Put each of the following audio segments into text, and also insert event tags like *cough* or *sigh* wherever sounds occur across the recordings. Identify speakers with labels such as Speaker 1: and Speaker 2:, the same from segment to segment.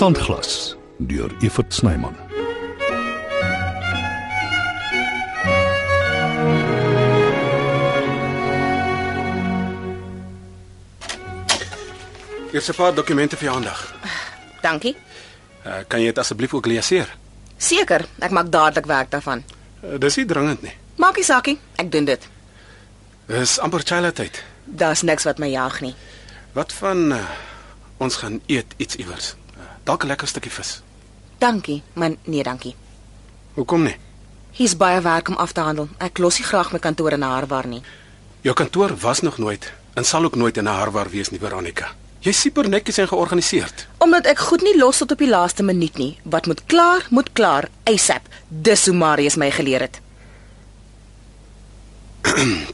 Speaker 1: Sandglas deur Evert Snyman.
Speaker 2: Hier's 'n paar dokumente vir jou aandag.
Speaker 3: Dankie.
Speaker 2: Uh, kan jy dit asseblief ook leeseer?
Speaker 3: Seker, ek maak dadelik werk daarvan.
Speaker 2: Uh, dis nie dringend nie.
Speaker 3: Maakie sakie, ek doen dit.
Speaker 2: Dis amper chila tyd.
Speaker 3: Daar's niks wat my jag nie.
Speaker 2: Wat van uh, ons gaan eet iets iewers? Uh, dalk 'n lekker stukkie vis.
Speaker 3: Dankie, maar nee, dankie.
Speaker 2: Hoekom nie?
Speaker 3: Hier's baie werk om af te handel. Ek los nie graag my kantoor in Harwar nie.
Speaker 2: Jou kantoor was nog nooit en sal ook nooit in Harwar wees nie, Veronica. Jy's super netjies en georganiseerd.
Speaker 3: Omdat ek goed nie los tot op die laaste minuut nie. Wat moet klaar, moet klaar ASAP. Dis hoe Marius my geleer het. *clears throat*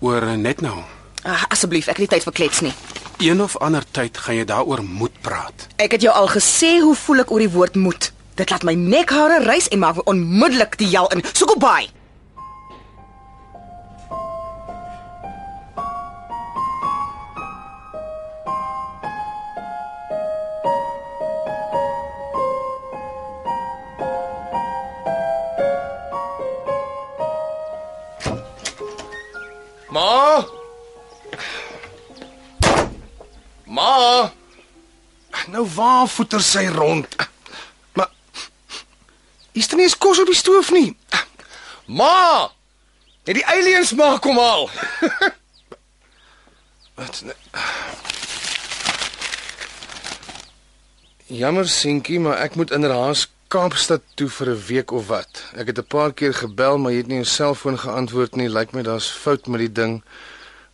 Speaker 2: Oor net nou.
Speaker 3: Ah, asseblief, ek het nie tyd vir klets nie.
Speaker 2: Een of ander tyd gaan jy daaroor moet praat.
Speaker 3: Ek het jou al gesê hoe voel ek oor die woord moet. Dit laat my nekhare rys en maak my onmiddellik die jel in. Soek
Speaker 4: waar voeter sy rond? Maar is dit nie eens kos op die stoof nie? Ma! Het die aliens maar kom al. *laughs* Wat? ne- Jammer seentjie, maar ek moet inderhaas Kaapstad toe vir 'n week of wat. Ek het 'n paar keer gebel, maar jy het nie jou selfoon geantwoord nie. Lyk my daar's fout met die ding.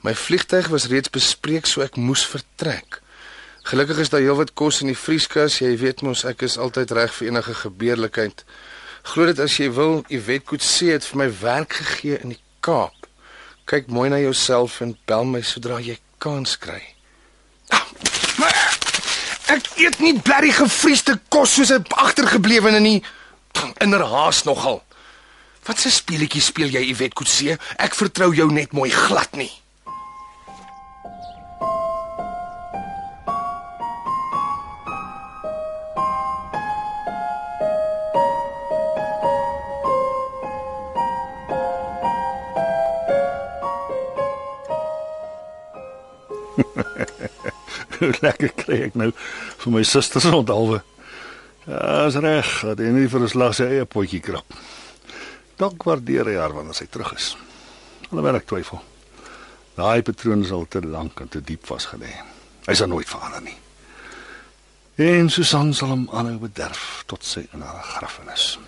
Speaker 4: My vliegtyg was reeds bespreek, so ek moes vertrek. Gelukkig is daar heelwat kos in die vrieskas. Jy weet mos ek is altyd reg vir enige gebeurlikheid. Glo dit as jy wil, Iwet Kutse het vir my werk gegee in die Kaap. Kyk mooi na jouself en bel my sodra jy kans kry. Ah, maar ek eet nie blerrie gevriesde kos soos 'n agtergeblewene nie. Inderhaas nogal. Wat 'n speletjie speel jy, Iwet Kutse? Ek vertrou jou net mooi glad nie. *laughs*
Speaker 1: Hoe lekker kry ek nou vir my susters rondalwe. Ja, is reg, dat hy nie vir 'n slag sy eie potjie krap. Dalk waardeer hy haar wanneer sy terug is. Alhoewel ek twyfel. Daai patroon is al te lank en te diep vasgelê. Hy sal nooit verander nie. En Susan sal hom aanhou bederf tot sy in haar grafenis.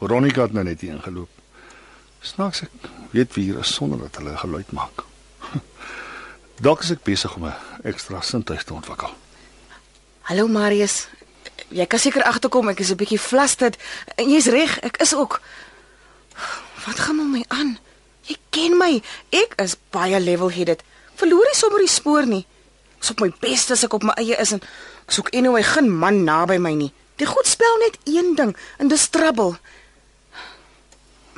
Speaker 1: Veronica het nou net ingeloop. Snaaks ek weet wie hier is sonder dat hulle geluid maak. *laughs* Dalk is ek besig om 'n ekstra sintuig te ontwikkel.
Speaker 3: Hallo Marius. Jy kan seker agterkom ek is 'n bietjie flustered. En jy's reg, ek is ook. Wat gaan met my aan? Jy ken my. Ek is baie level-headed. Verloor nie sommer die spoor nie. Ek's op my bes as ek op my eie is en ek soek anyway geen man naby my nie. Die goed spel net een ding en dis trouble.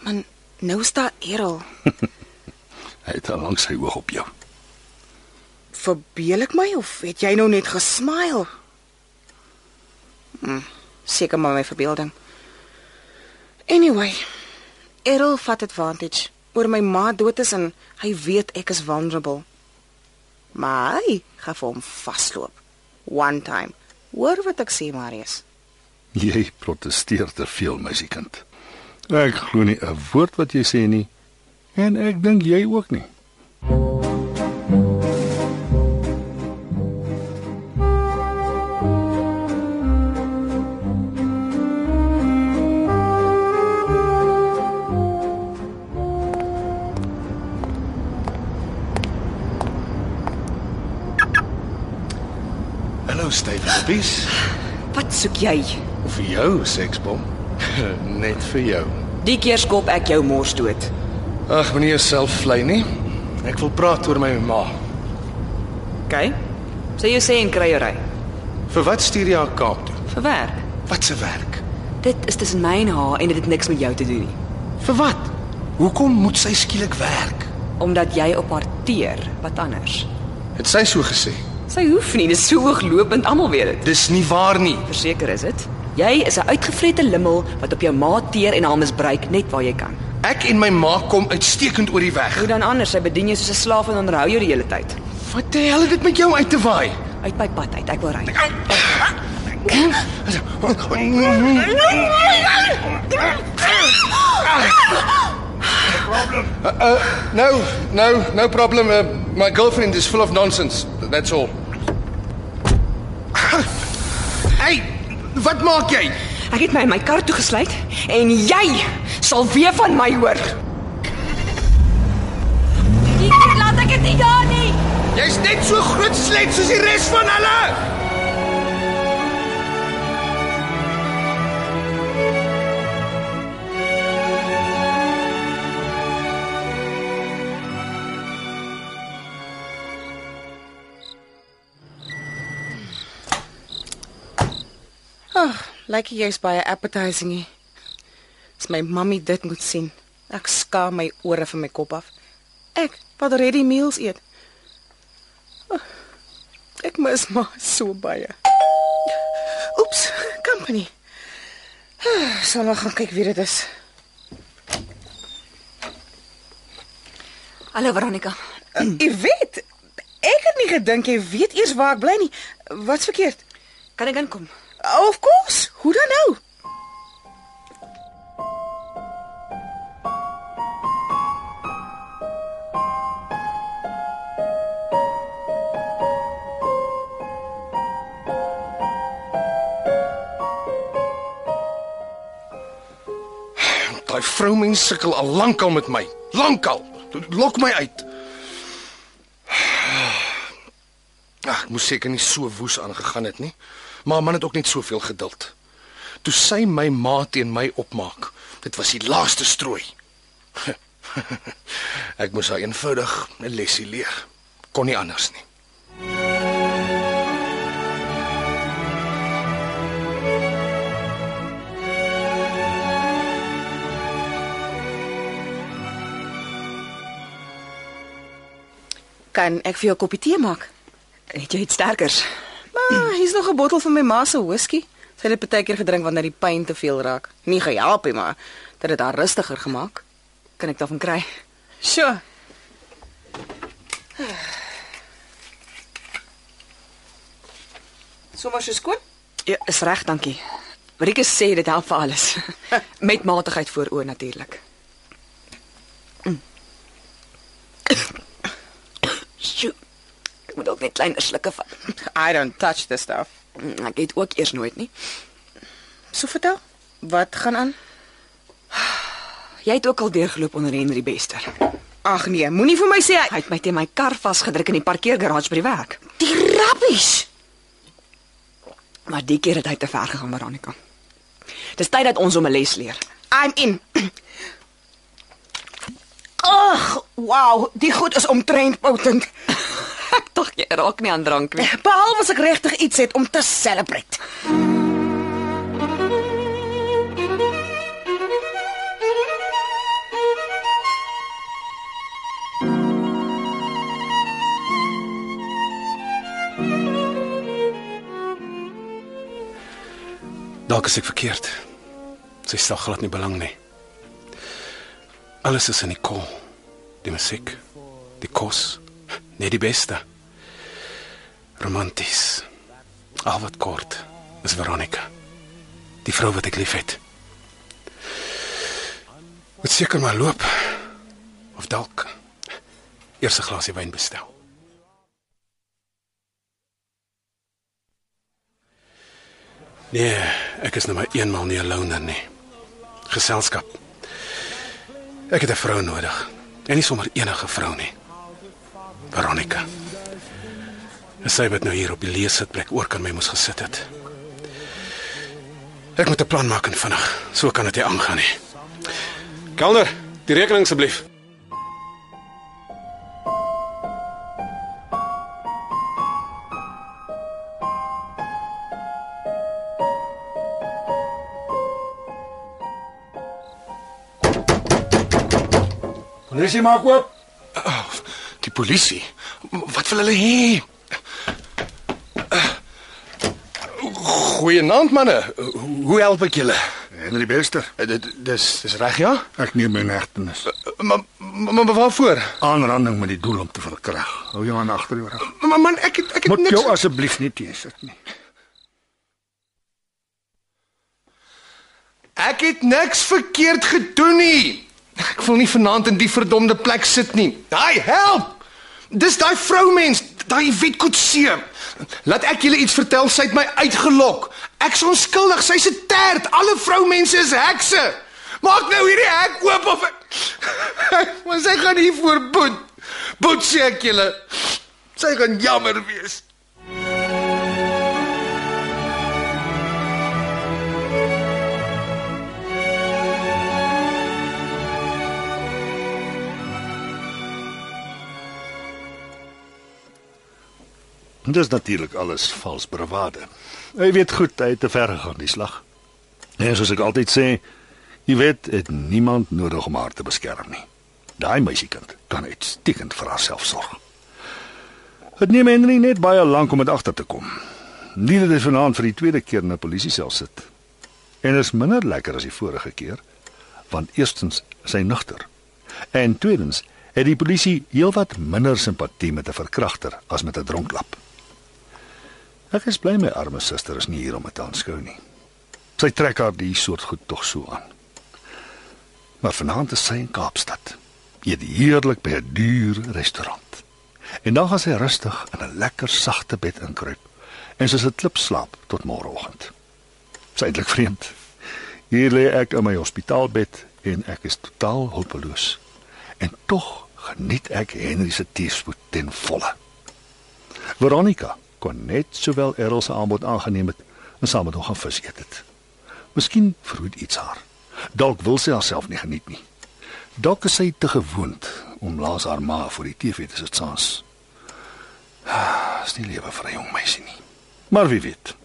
Speaker 3: Man, nou is daar Errol. *laughs*
Speaker 1: Hy het al lank sy oog op jou.
Speaker 3: Verbeel ek my of het jy nou net gesmile? Hm, seker maar my verbeelding. Anyway, Errol vat advantage oor my ma dood is en hy weet ek is vulnerable. Maar hy gaan vir hom vasloop. One time. Hoor wat ek sê, Marius.
Speaker 1: Jy protesteer te veel, meisiekind. Ek glo nie 'n woord wat jy sê nie. En ek dink jy ook nie.
Speaker 4: Hallo Styfies.
Speaker 3: Wat soek jy?
Speaker 4: Vir jou seksbom. *laughs* Net vir jou.
Speaker 3: Die keer skop ek jou mors dood.
Speaker 4: Ag, moenie jouself vlei nie. Ek wil praat oor my ma.
Speaker 3: OK. Sê jy sê en kry jou ry.
Speaker 4: Vir wat stuur jy haar Kaap toe?
Speaker 3: Vir werk.
Speaker 4: Wat se werk?
Speaker 3: Dit is tussen my en haar en dit het niks met jou te doen nie.
Speaker 4: Vir wat? Hoekom moet sy skielik werk?
Speaker 3: Omdat jy op haar teer, wat anders.
Speaker 4: Het sy so gesê?
Speaker 5: Sy hoef nie, dis so hooglopend, almal weet dit.
Speaker 4: Dis nie waar nie.
Speaker 5: Verseker is dit. Jy is 'n uitgevrete limmel wat op jou ma teer en haar misbruik net waar jy kan.
Speaker 4: Ek en my ma kom uitstekend oor die weg.
Speaker 5: Hoe dan anders? Sy bedien jou soos 'n slaaf en onderhou jou die hele tyd.
Speaker 4: Wat die hel het dit met jou uit te waai?
Speaker 5: Uit my pad uit. Ek wil ry.
Speaker 4: No, no, no problem. Uh, my girlfriend is full of nonsense. That's all. hey, wat maak jy?
Speaker 5: Ek het my in my kar toegesluit en jy sal weer van my hoor.
Speaker 6: Ek laat ek dit nie daar nie.
Speaker 4: Jy's net so groot slet soos die res van hulle.
Speaker 3: Lyk jy's baie appetizing nie. As my mammie dit moet sien, ek skaam my ore van my kop af. Ek wat ready meals eet. Ag, Ek mis maar so baie. Oeps, company. *sighs* Sal maar gaan kyk wie dit is.
Speaker 5: Hallo Veronica. *clears throat*
Speaker 3: Jy weet, ek het nie gedink jy weet eers waar ek bly nie. Wat's verkeerd?
Speaker 5: Kan ek inkom?
Speaker 3: Of course. Hoe dan nou?
Speaker 4: Daai vroumens sukkel al lankal met my. Lankal. Lok my uit. Ag, ek moes seker nie so woes aangegaan het nie. Maar man het ook net soveel geduld. Toe sy my ma teen my opmaak, dit was die laaste strooi. *laughs* ek moes haar eenvoudig 'n lesie leer. Kon nie anders nie.
Speaker 3: Kan ek vir jou 'n koppie tee maak?
Speaker 5: Het jy iets sterkers?
Speaker 3: Maar hier's nog 'n bottel van my ma se whisky. Sy het dit baie keer gedrink wanneer die pyn te veel raak. Nie gehelp nie, maar dit het haar rustiger gemaak.
Speaker 5: Kan ek daarvan kry?
Speaker 3: Sure. Sommige so skoon?
Speaker 5: Ja, is reg, dankie. Rieke sê dit help vir alles. *laughs* Met matigheid voor oë natuurlik. Mm. Sjoe. Ek moet ook net klein slukke vat.
Speaker 3: I don't touch this stuff.
Speaker 5: Mm, Ek eet ook eers nooit nie.
Speaker 3: So vertel, wat gaan aan?
Speaker 5: Jy het ook al deurgeloop onder Henry Bester.
Speaker 3: Ag nee, moenie vir my sê hy
Speaker 5: Hy het my teen my kar vasgedruk in die parkeergarage by die werk.
Speaker 3: die rabbies.
Speaker 5: Maar die keer het hy te ver gegaan, Veronica. Dis tyd dat ons hom 'n les leer.
Speaker 3: I'm in. Ag, wow, die goed is omtrent potent.
Speaker 5: Ek dink jy raak nie aan drank nie.
Speaker 3: Behalwe as ek regtig iets het om te celebrate.
Speaker 2: Dalk is ek verkeerd. Sy stel glad nie belang nie. Alles is in die kol. Die musiek, die kos, net die beste. Romanties. Al wat kort is Veronica. Die vrou wat ek liefhet. Moet seker maar loop. Of dalk eers 'n glasie wyn bestel. Nee, ek is nou maar eenmal nie 'n loner nie. Geselskap. Ek het 'n vrou nodig. En nie sommer enige vrou nie. Veronica. En sy wat nou hier op die leesitplek oor kan my mos gesit het. Ek moet 'n plan maak en vinnig. So kan dit nie aangaan nie. Kelder, die rekening asseblief.
Speaker 1: Polisie maak oop.
Speaker 4: Die polisie. Wat wil hulle hê? Goeienaand manne. Hoe help ek julle?
Speaker 1: Henry Bester,
Speaker 4: Eh, Dit dis dis reg ja?
Speaker 1: ek neem my hegtenis.
Speaker 4: Maar maar maar waarvoor?
Speaker 1: Aanranding met die doel om te verkrag. Hou jou aan agter jou rug.
Speaker 4: Maar man, ek het ek het
Speaker 1: Moet
Speaker 4: niks
Speaker 1: jou asseblief nie teesit nie.
Speaker 4: Ek het niks verkeerd gedoen nie. Ek wil nie vanaand in die verdomde plek sit nie. Daai help. Dis daai vroumens, daai Witkoetseë. Laat ek julle iets vertel, sy het my uitgelok. Ek's onskuldig, sy's 'n terd. Alle vroumense is hekse. Maak nou hierdie hek oop of *laughs* Maar sy gaan hier voor boet. Boet sê ek julle. Sy gaan jammer wees.
Speaker 1: Dis natuurlik alles vals bravade. Hy weet goed hy het te ver gegaan die slag. En soos ek altyd sê, jy weet, het niemand nodig om haar te beskerm nie. Daai meisiekind kan uitstekend vir haarself sorg. Dit neem Henry net baie lank om dit agter te kom. Nie dat hy vanaand vir die tweede keer in 'n polisiesel sit. En is minder lekker as die vorige keer, want eerstens is hy nugter. En tweedens het die polisie heelwat minder simpatie met 'n verkragter as met 'n dronklap. Ek is bly my arme suster is nie hier om dit te aanskou nie. Sy trek haar die soort goed tog so aan. Maar vanaand is sy in Kaapstad. Eet heerlik by 'n duur restaurant. En dan gaan sy rustig in 'n lekker sagte bed inkruip en sy sit klip slaap tot môreoggend. Sydelik vreemd. Hier lê ek in my hospitaalbed en ek is totaal hulpeloos. En tog geniet ek Henry se teespoed ten volle. Veronica kon net sowel Errol se aanbod aangeneem het en saam met hom gaan vis eet het. Miskien vroet iets haar. Dalk wil sy haarself nie geniet nie. Dalk is sy te gewoond om laas haar ma voor die TV te sit saans. Ah, *sighs* is nie lewe vir 'n jong meisie nie. Maar wie weet.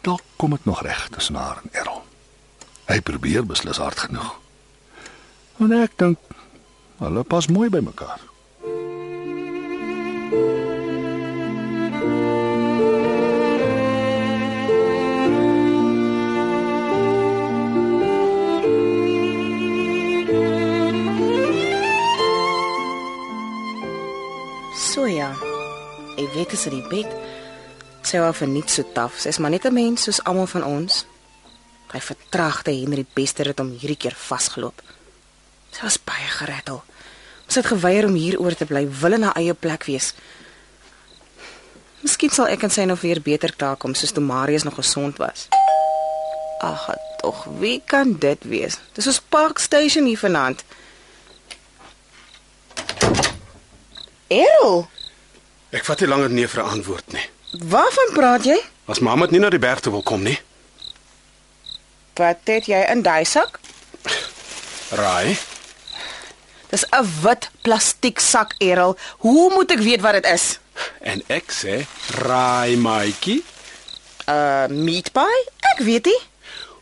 Speaker 1: Dalk kom dit nog reg tussen haar en Errol. Hy probeer beslis hard genoeg. En ek dink hulle pas mooi by mekaar.
Speaker 3: Dit is in die bed. Sy wou vir niks so taaf. Sy's maar net 'n mens soos almal van ons. Hy vertragte Henry Bester het hom hierdie keer vasgeloop. Sy was baie gerattel. Sy het geweier om hier oor te bly, wil in haar eie plek wees. Miskien sal ek en sy nog weer beter klaarkom soos toe Marius nog gesond was. Ag, tog, wie kan dit wees? Dis ons Park Station hier vanaand. Errol,
Speaker 2: Ek vat nie langer nee vir 'n antwoord nie.
Speaker 3: waarvan praat jy?
Speaker 2: As mamma nie na die berg toe wil kom nie.
Speaker 3: Wat het jy in daai sak?
Speaker 2: Raai.
Speaker 3: Dis 'n wit plastiek sak, Errol. Hoe moet ek weet wat dit is?
Speaker 2: En ek sê, raai maatjie.
Speaker 3: Uh meat pie? Ek weet nie.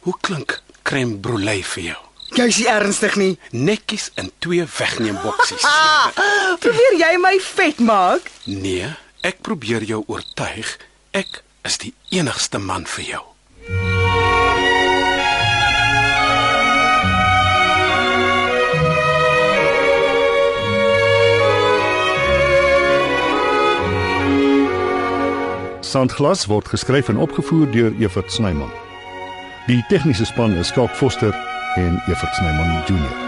Speaker 2: Hoe klink crème brûlée vir jou?
Speaker 3: Jy's nie ernstig nie.
Speaker 2: Netjies in twee wegneem boksies. *laughs*
Speaker 3: Ah, probeer jy my vet maak?
Speaker 2: Nee, ek probeer jou oortuig. Ek is die enigste man vir jou.
Speaker 1: Sandglas word geskryf en opgevoer deur Evert Snyman. Die tegniese span is Skalk Foster en Evert Snyman Junior.